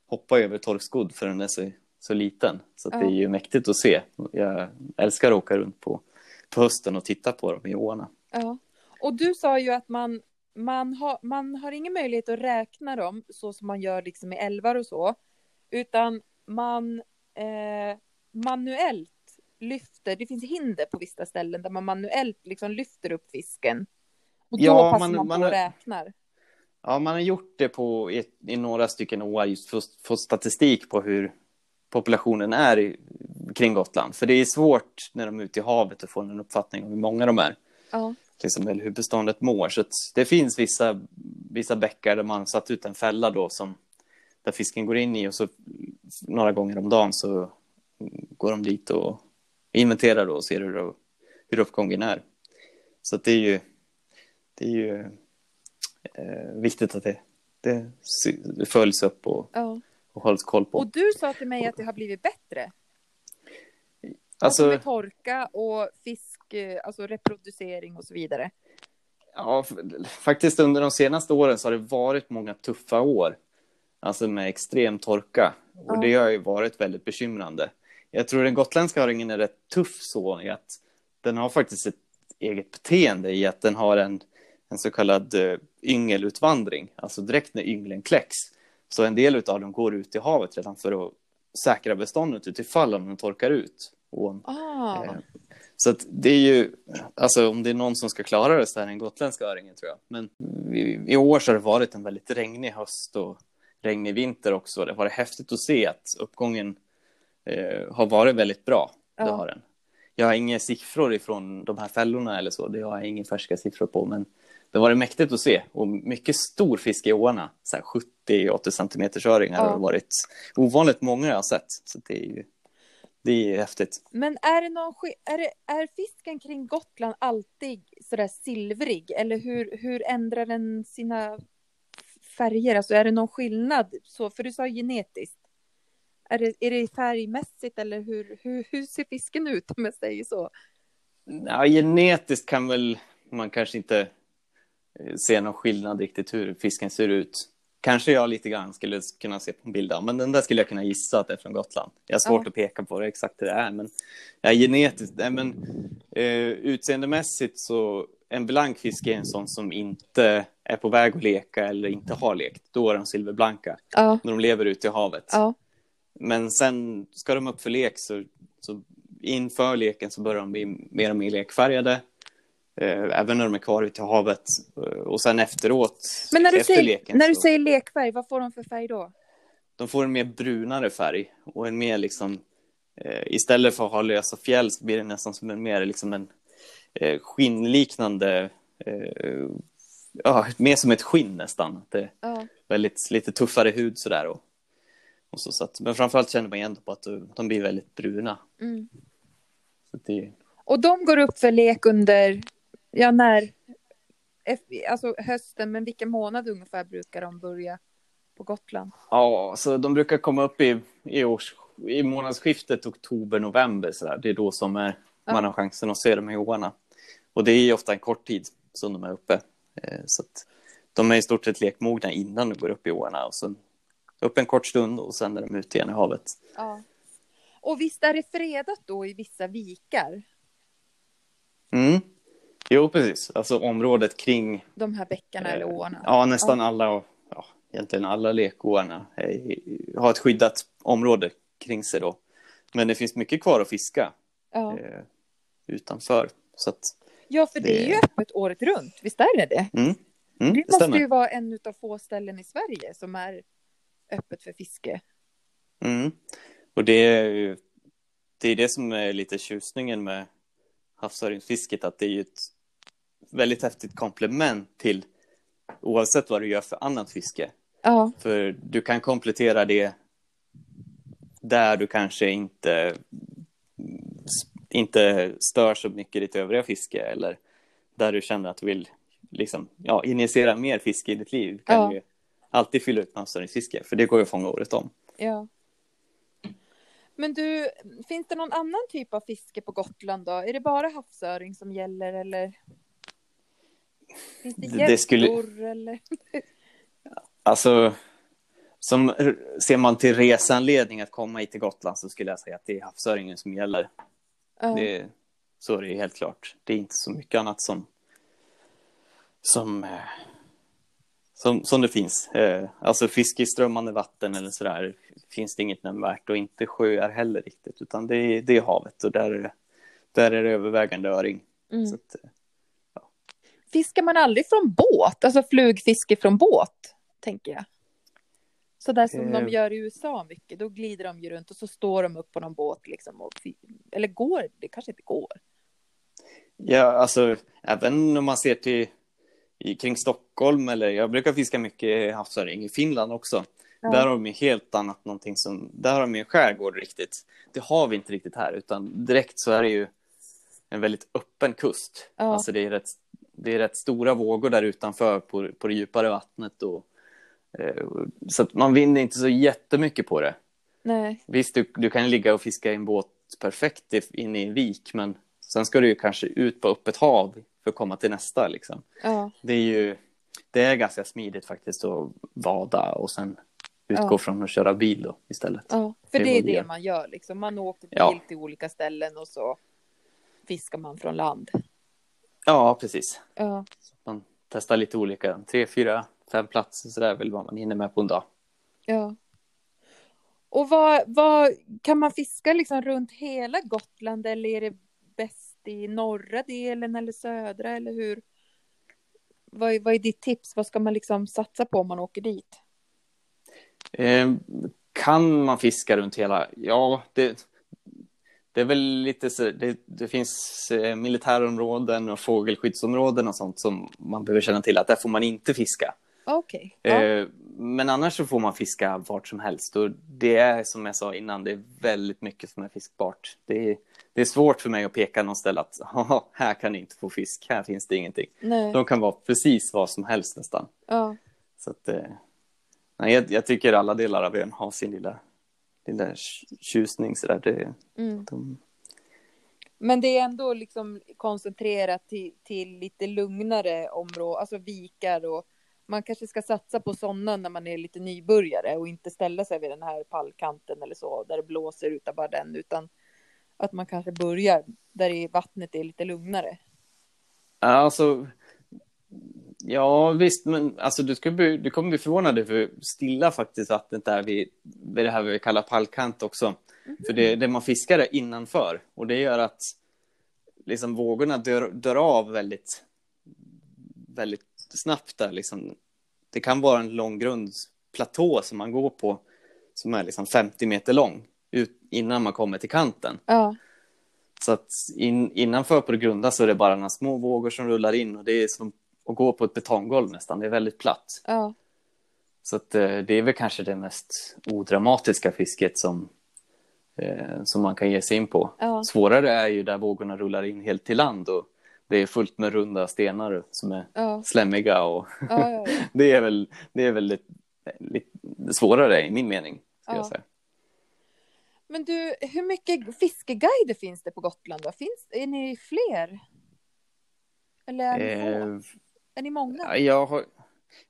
hoppa över torrskodd för den är så, så liten. Så att det Ja. är ju mäktigt att se. Jag älskar att åka runt på, på hösten och titta på dem i åarna. Ja. Och du sa ju att man, man, har, man har ingen möjlighet att räkna dem så som man gör liksom i älvar och så. Utan man eh, manuellt lyfter, det finns hinder på vissa ställen där man manuellt liksom lyfter upp fisken. Och då Ja, passar man- man, man på och har- räknar. Ja, man har gjort det på, i, i några stycken åar just för att få statistik på hur populationen är i, kring Gotland. För det är svårt när de är ute i havet att få en uppfattning om hur många de är. Ja. liksom, eller hur beståndet mår. Så det finns vissa, vissa bäckar där man satt ut en fälla då som där fisken går in i och så några gånger om dagen så går de dit och inventerar då och ser hur, hur uppgången är. Så det är ju, det är ju eh, viktigt att det, det, följs upp och, ja. och hålls koll på. Och du sa till mig att det har blivit bättre. Alltså, med torka och fisk, eh, alltså reproducering och så vidare. Ja, faktiskt under de senaste åren så har det varit många tuffa år. Alltså med extrem torka. Och Ja. det har ju varit väldigt bekymrande. Jag tror den gotländska öringen är rätt tuff så i att den har faktiskt ett eget beteende i att den har en, en så kallad uh, yngelutvandring. Alltså direkt när ynglen kläcks. Så en del av dem går ut i havet redan för att säkra beståndet utifall den torkar ut. ån. Ah, Eh, Så att det är ju, alltså om det är någon som ska klara det så är det den gotländska öringen tror jag. Men i, i år så har det varit en väldigt regnig höst och regnig vinter också. Det har varit häftigt att se att uppgången eh, har varit väldigt bra. Det Ja. har den. Jag har inga siffror ifrån de här fällorna eller så. Det har jag inga färska siffror på. Men det har varit mäktigt att se. Och mycket stor fisk i åarna. Så här 70-80 centimeters öringar Ja. har varit ovanligt många jag har sett. Så det är ju det är häftigt. Men är, det någon, är, det, är fisken kring Gotland alltid sådär silvrig? Eller hur, hur ändrar den sina färger? Alltså är det någon skillnad? Så, för du sa genetiskt. Är det, är det färgmässigt eller hur, hur, hur ser fisken ut om jag säger så? Ja, genetiskt kan väl man kanske inte se någon skillnad riktigt hur fisken ser ut. Kanske jag lite grann skulle kunna se på en bild men den där skulle jag kunna gissa att det är från Gotland. Jag har svårt Ja. att peka på det exakt det är, men ja, genetiskt, nej, men eh, utseendemässigt så en blank fisk är en sån som inte är på väg att leka eller inte har lekt. Då är de silverblanka Ja, när de lever ute i havet. ja, Men sen ska de upp för lek så, så inför leken så börjar de bli mer och mer lekfärgade. Eh, även när de är kvar ute i havet. Eh, Och sen efteråt, Men när du, efter säger, leken, när du så, säger lekfärg, vad får de för färg då? de får en mer brunare färg. Och en mer liksom, eh, istället för att ha lösa fjäll så blir det nästan som en mer liksom en skinnliknande, ja, mer som ett skinn nästan. Det, Ja, väldigt lite tuffare hud sådär. Och, och så, så att, men framförallt känner man igen på att de, blir väldigt bruna. mm. Det, Och de går upp för lek under, ja när, alltså hösten, men vilken månad ungefär brukar de börja på Gotland? ja, så de brukar komma upp i, i, års, i månadsskiftet oktober-november. Så där. Det är då som är, Ja. man har chansen att se dem i åarna. Och det är ju ofta en kort tid som de är uppe. Eh, så de är i stort sett lekmogna innan de går upp i åarna. Och sen upp en kort stund och sen är de ute igen i havet. Ja. Och visst är det fredat då i vissa vikar, Mm. Jo, precis. Alltså området kring de här bäckarna eller Eh, åarna? Ja, nästan alla, ja, egentligen alla lekåarna är, har ett skyddat område kring sig då. Men det finns mycket kvar att fiska Ja. eh, utanför. Så att, ja, för det är ju det- öppet året runt, visst är det det? mm, mm, Det det måste stämmer. ju vara en av få ställen i Sverige som är öppet för fiske. Mm. Och det är ju det, är det som är lite tjusningen med havsöringsfisket, att det är ju ett väldigt häftigt komplement till oavsett vad du gör för annat fiske. Ja, För du kan komplettera det där du kanske inte, inte stör så mycket i ditt övriga fiske eller där du känner att du vill liksom, ja, injicera mer fiske i ditt liv. Du kan Ja. ju alltid fylla ut med havsöringsfiske, för det går ju att fånga året om. ja. Men du, finns det någon annan typ av fiske på Gotland då? Är det bara havsöring som gäller eller? Finns det gäddor skulle- eller? Alltså, som ser man till resanledning att komma hit till Gotland så skulle jag säga att det är havsöringen som gäller. Ja. Det, så är det helt klart. Det är inte så mycket annat som som, eh, som, som det finns. Eh, Alltså fiske i strömmande vatten eller sådär finns det inget nämnvärt och inte sjöar heller riktigt utan det är, det är havet och där är det, där är det övervägande öring. Mm. Så att, eh, Fiskar man aldrig från båt? Alltså flugfiske från båt, tänker jag. Så där som de Eh. gör i USA mycket. Då glider de ju runt och så står de upp på någon båt liksom. Och Eller går det? kanske inte går. Ja, alltså även om man ser till i, kring Stockholm eller jag brukar fiska mycket havsöring i Finland också. Ja. Där har de ju helt annat någonting som, där har de ju en skärgård riktigt. Det har vi inte riktigt här utan direkt så är det ju en väldigt öppen kust. Ja. Alltså det är rätt, det är rätt stora vågor där utanför på, på det djupare vattnet och eh, så att man vinner inte så jättemycket på det. Nej. Visst, du, du kan ligga och fiska i en båt perfekt inne i en vik, men sen ska du ju kanske ut på öppet hav för att komma till nästa. Liksom. Ja. Det är ju det är ganska smidigt faktiskt att vada och sen utgå Ja. från att köra bil då istället. ja. För Det det är det gör. man gör liksom. Man åker bil Ja. till olika ställen och så fiskar man från land. Ja, precis. Ja. Man testar lite olika, tre, fyra, fem platser så där vill vad man hinner med på en dag. Ja. Och vad, vad, kan man fiska liksom runt hela Gotland eller är det bäst i norra delen eller södra eller hur? Vad, är- vad är ditt tips? Vad ska man liksom satsa på om man åker dit? Eh, kan man fiska runt hela? Ja, det, det är väl lite så. Det, det finns eh, militärområden och fågelskyddsområden och sånt som man behöver känna till att där får man inte fiska. Okej. Ja. Eh, men annars så får man fiska vart som helst och det är som jag sa innan, det är väldigt mycket som är fiskbart. Det är, det är svårt för mig att peka någon ställe att "Haha, här kan ni inte få fisk, här finns det ingenting. Nej. De kan vara precis vad som helst nästan. Ja. Så att, eh, nej, jag, jag tycker alla delar av ön har sin lilla, lilla tjusning sådär. Det, Mm. de, Men det är ändå liksom koncentrerat till, till lite lugnare områden, alltså vikar och man kanske ska satsa på sådana när man är lite nybörjare och inte ställa sig vid den här pallkanten eller så där det blåser utan bara den utan att man kanske börjar där i vattnet är lite lugnare. Alltså, ja visst, men alltså du, ska bli, du kommer bli förvånad över hur stilla faktiskt vattnet är vid, vid det här vi kallar pallkant också. För det, det man fiskar är innanför och det gör att liksom vågorna dör, dör av väldigt, väldigt snabbt där liksom. Det kan vara en lång grundplatå som man går på som är liksom 50 meter lång ut, innan man kommer till kanten. Ja, Så att in, innanför på det grunda så är det bara några små vågor som rullar in och det är som att gå på ett betonggolv nästan. Det är väldigt platt. ja, Så att eh, det är väl kanske det mest odramatiska fisket som, eh, som man kan ge sig in på. Ja. Svårare är ju där vågorna rullar in helt till land och det är fullt med runda stenar som är ja, slemmiga och ja, ja, det är väl, det är väl lite, lite svårare i min mening. Ska Ja. jag säga. Men du, hur mycket fiskeguider finns det på Gotland då? Finns, är ni fler? Eller är ni? Eh, är ni många? Ja, Jag har,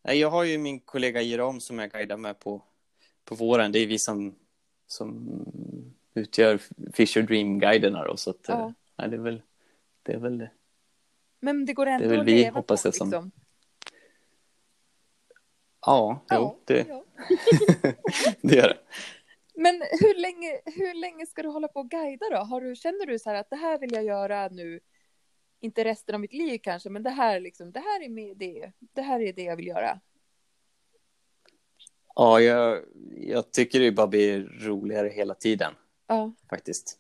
jag har ju min kollega Jerom som jag guidar med på, på våren. Det är vi som, som utgör Fisher Dream-guiderna. Då, så att, Ja. eh, nej, det, är väl, det är väl. Men det går ändå väl att vi, leva hoppas på jag, som- liksom. Ja, jo, det, ja. det gör det. Men hur länge, hur länge ska du hålla på och guida då? Har du, känner du så här att det här vill jag göra nu, inte resten av mitt liv kanske, men det här, liksom, det här är med det, det här är det jag vill göra. Ja, jag, jag tycker det bara blir roligare hela tiden Ja, faktiskt.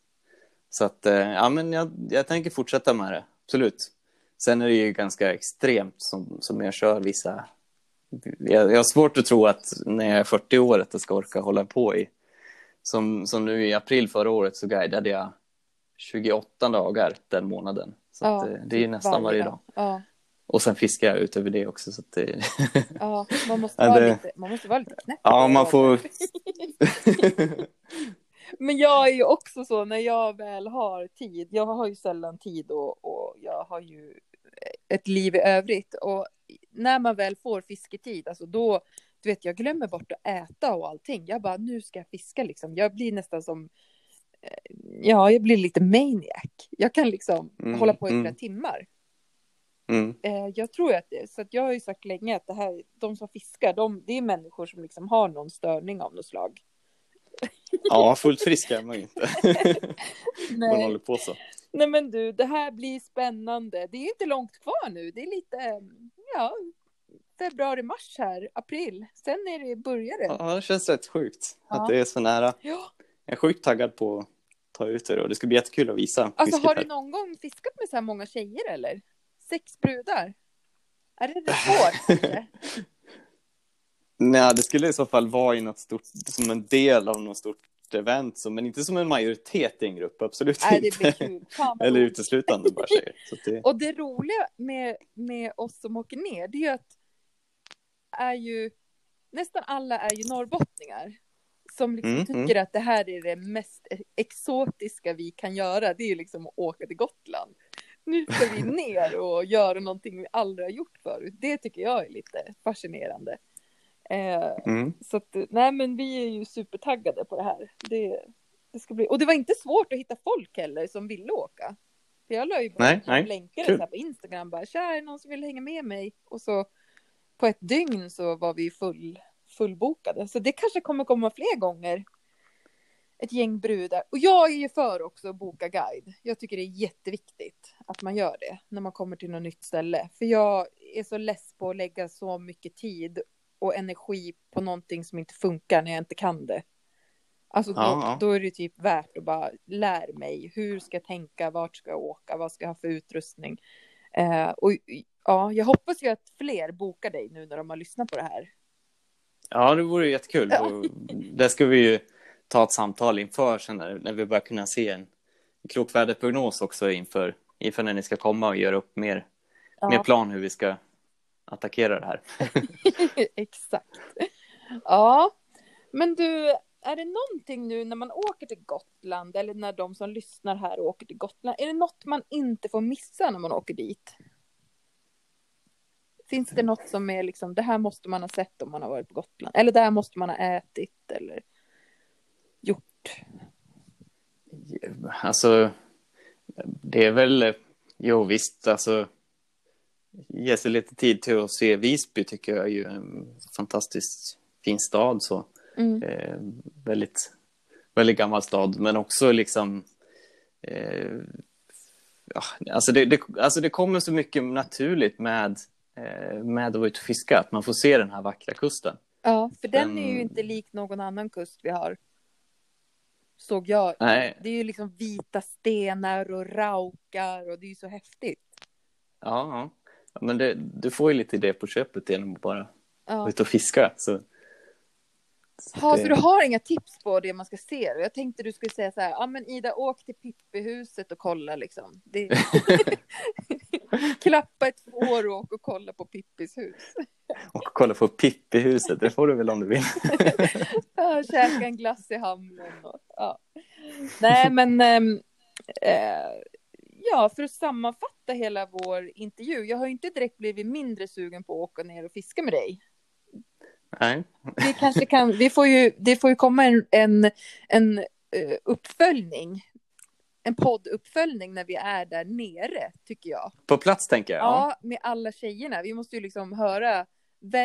Så att, eh, ja men jag, jag tänker fortsätta med det, absolut. Sen är det ju ganska extremt som, som jag kör vissa... Jag, jag har svårt att tro att när jag är 40 år att jag ska orka hålla på i... Som, som nu i april förra året så guidade jag 28 dagar den månaden. Så ja, att, eh, det är ju nästan varje dag. Ja, Och sen fiskar jag utöver det också. Så det... ja, man måste vara det- lite, man måste vara lite knäpp. ja, man får... Men jag är ju också så när jag väl har tid. Jag har ju sällan tid och, och jag har ju ett liv i övrigt. Och när man väl får fisketid, alltså då, du vet, jag glömmer bort att äta och allting. Jag bara, nu ska jag fiska liksom. Jag blir nästan som, eh, ja, jag blir lite maniac. Jag kan liksom Mm, hålla på i flera mm. timmar. Mm. Eh, jag tror att så att jag har ju sagt länge att det här, de som fiskar, de, det är människor som liksom har någon störning av något slag. Ja, fullt frisk är man ju inte. man Nej. håller på så. Nej men du, det här blir spännande. Det är inte långt kvar nu. Det är lite, ja, februari, mars här, april. Sen är det, börjar det. Ja, det känns rätt sjukt Ja. att det är så nära. Ja. Jag är sjukt taggad på att ta ut det och det ska bli jättekul att visa Alltså har du någon gång fiskat med så här många tjejer eller? Sex brudar? Är det rekord? Nej, det skulle i så fall vara i något stort, som en del av något stort event, så, men inte som en majoritet i en grupp, absolut Nej, inte. Eller uteslutande bara tjejer. Det, Och det roliga med, med oss som åker ner, det är ju att är ju, nästan alla är ju norrbottningar. Som liksom Mm, tycker att det här är det mest exotiska vi kan göra. Det är ju liksom att åka till Gotland. Nu ska vi ner och göra någonting vi aldrig har gjort förut. Det tycker jag är lite fascinerande. Eh, mm. så att, nej men vi är ju supertaggade på det här. Det, det ska bli, och det var inte svårt att hitta folk heller som ville åka. För jag la ju bara Nej, så här på Instagram bara, tja är det någon som vill hänga med mig? Och så på ett dygn så var vi full, fullbokade. Så det kanske kommer komma fler gånger. ett gäng brudar. Och jag är ju för också att boka guide. Jag tycker det är jätteviktigt att man gör det när man kommer till något nytt ställe. För jag är så less på att lägga så mycket tid och energi på någonting som inte funkar när jag inte kan det. Alltså då, Ja, ja. då är det typ värt att bara lära mig. Hur ska jag tänka? Vart ska jag åka? Vad ska jag ha för utrustning? Eh, och ja, jag hoppas ju att fler bokar dig nu när de har lyssnat på det här. Ja, det vore jättekul. Ja. Där ska vi ju ta ett samtal inför sen när, när vi börjar kunna se en klokväderprognos också inför, inför när ni ska komma och göra upp mer, Ja. mer plan hur vi ska attackera det här. Exakt. Ja, men du, är det någonting nu när man åker till Gotland eller när de som lyssnar här åker till Gotland, är det något man inte får missa när man åker dit? Finns det något som är liksom, det här måste man ha sett om man har varit på Gotland, eller det här måste man ha ätit eller gjort? Alltså, det är väl, jo visst, alltså ge sig lite tid till att se Visby tycker jag är ju en fantastiskt fin stad så. Mm. Eh, väldigt, väldigt gammal stad, men också liksom eh, ja, alltså, det, det, alltså det kommer så mycket naturligt med, eh, med att vara ute och fiska, att man får se den här vackra kusten. Ja, för den är ju Den- inte lik någon annan kust vi har. Såg jag. Nej, Det är ju liksom vita stenar och raukar och det är ju så häftigt. Ja, men det, du får ju lite det på köpet genom att bara Ja. ute och fiska. Så, så Ha, det- så du har inga tips på det man ska se? Jag tänkte du skulle säga så här, ja men Ida åk till Pippihuset och kolla liksom. Det... Klappa ett får och åk och kolla på Pippis hus. Och kolla på Pippihuset, det får du väl om du vill. Ja, käka en glass i hamnen. Och, ja. Nej men, ehm, eh, ja för att sammanfatta hela vår intervju. Jag har ju inte direkt blivit mindre sugen på att åka ner och fiska med dig. Nej, vi kanske kan, vi får ju, det får ju komma en, en, en eh, uppföljning. En podduppföljning när vi är där nere, tycker jag. på plats tänker jag. Ja, med alla tjejerna. Vi måste ju liksom höra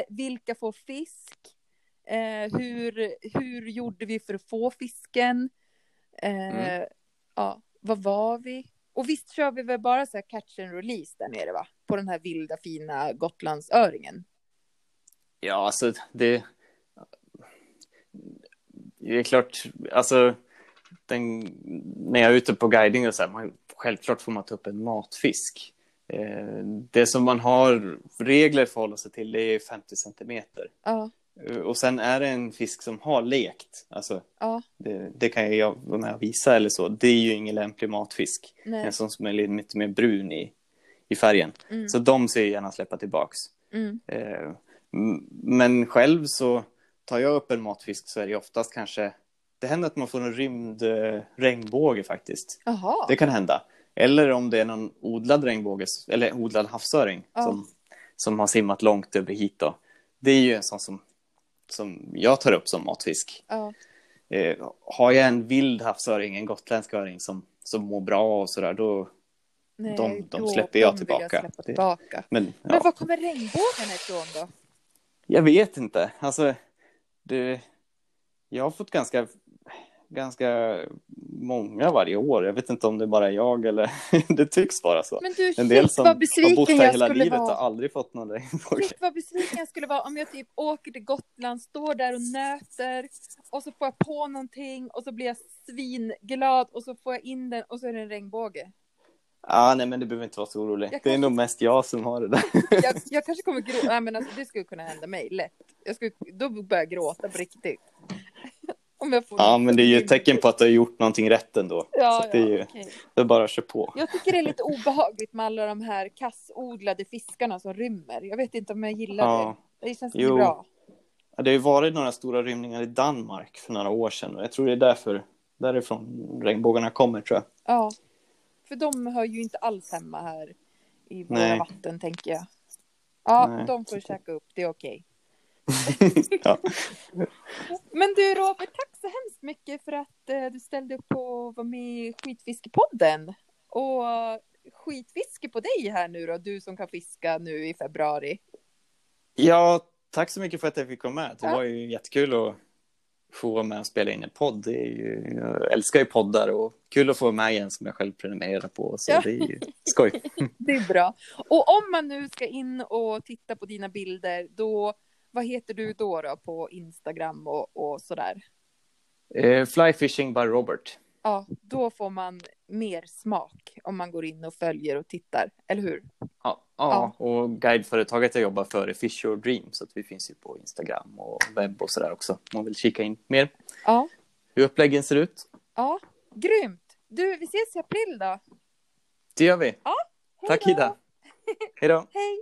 vilka får fisk? Eh, hur, hur gjorde vi för att få fisken? Eh, Mm. Ja, vad var vi? Och visst kör vi väl bara så här catch and release där nere, va? På den här vilda fina Gotlandsöringen. Ja, alltså det... Det är klart, alltså den, när jag är ute på guiding och så här, man, självklart får man ta upp en matfisk. Eh, det som man har regler för att hålla sig till det är 50 centimeter. Ja, Och sen är det en fisk som har lekt, alltså ja, det, det kan jag vara med och visa eller så. Det är ju ingen lämplig matfisk. nej. En sån som är lite mer brun i, i färgen. Mm. Så de ser jag gärna släppa tillbaks. Mm. Eh, Men själv så tar jag upp en matfisk så är det oftast kanske det händer att man får en rymd eh, regnbåge faktiskt. Jaha. Det kan hända. Eller om det är någon odlad regnbåge eller odlad havsöring Ja. som, som har simmat långt över hit då. Det är ju en sån som, som jag tar upp som matfisk. Ja. Eh, har jag en vild havsöring, en gotländsk öring som, som mår bra och sådär då, Nej, de- de då- släpper jag de tillbaka. Det- tillbaka. men, Men ja. var kommer regnbågen ifrån då? Jag vet inte. Alltså, det, jag har fått ganska, ganska många varje år. Jag vet inte om det bara är jag eller det tycks vara så. Men du, En del som har bott här hela livet vara. har aldrig fått någon regnbåge. Vad besviken jag skulle vara om jag typ åker till Gotland, står där och nöter och så får jag på någonting och så blir jag svinglad och så får jag in den och så är det en regnbåge. Ah, nej, men du behöver inte vara så orolig. Jag Det är kanske- nog mest jag som har det där. Jag, jag kanske kommer gråta, nej men alltså det skulle kunna hända mig lätt. Jag skulle, då börjar jag gråta på riktigt. Om jag får Ja, men det är ju ett tecken på att du har gjort någonting rätt ändå. Ja, så det är ju, ja, det är bara att köra på. Jag tycker det är lite obehagligt med alla de här kassodlade fiskarna som rymmer. Jag vet inte om jag gillar Ja. det. Det känns Jo. inte bra. Ja, Det har ju varit några stora rymningar i Danmark för några år sedan och jag tror det är därför därifrån regnbågarna kommer tror jag. Ja. För de hör ju inte alls hemma här i våra Nej. vatten, tänker jag. Ja, Nej, de får käka upp, det är okej. ja. Men du Robert, tack så hemskt mycket för att eh, du ställde upp på att vara med i Skitfiskepodden. Och skitfiske på dig här nu då, du som kan fiska nu i februari. ja, tack så mycket för att jag fick komma med. Det Ja. var ju jättekul att, få vara med och spela in en podd. Det är ju, jag älskar ju poddar och kul att få vara med igen som jag själv prenumererar på. Så Ja. det är ju skoj. Det är bra. Och om man nu ska in och titta på dina bilder, då vad heter du då, då på Instagram och, och sådär? Eh, Fly Fishing by Robert. Ja, då får man mer smak om man går in och följer och tittar, eller hur? Ja, ja, och guideföretaget jag jobbar för är Fish Your Dream så att vi finns ju på Instagram och webb och sådär också. Om man vill kika in mer Ja, hur uppläggen ser ut. ja, grymt. Du, vi ses i april då. Det gör vi. Hej Tack. Ida. Hej då. Hej.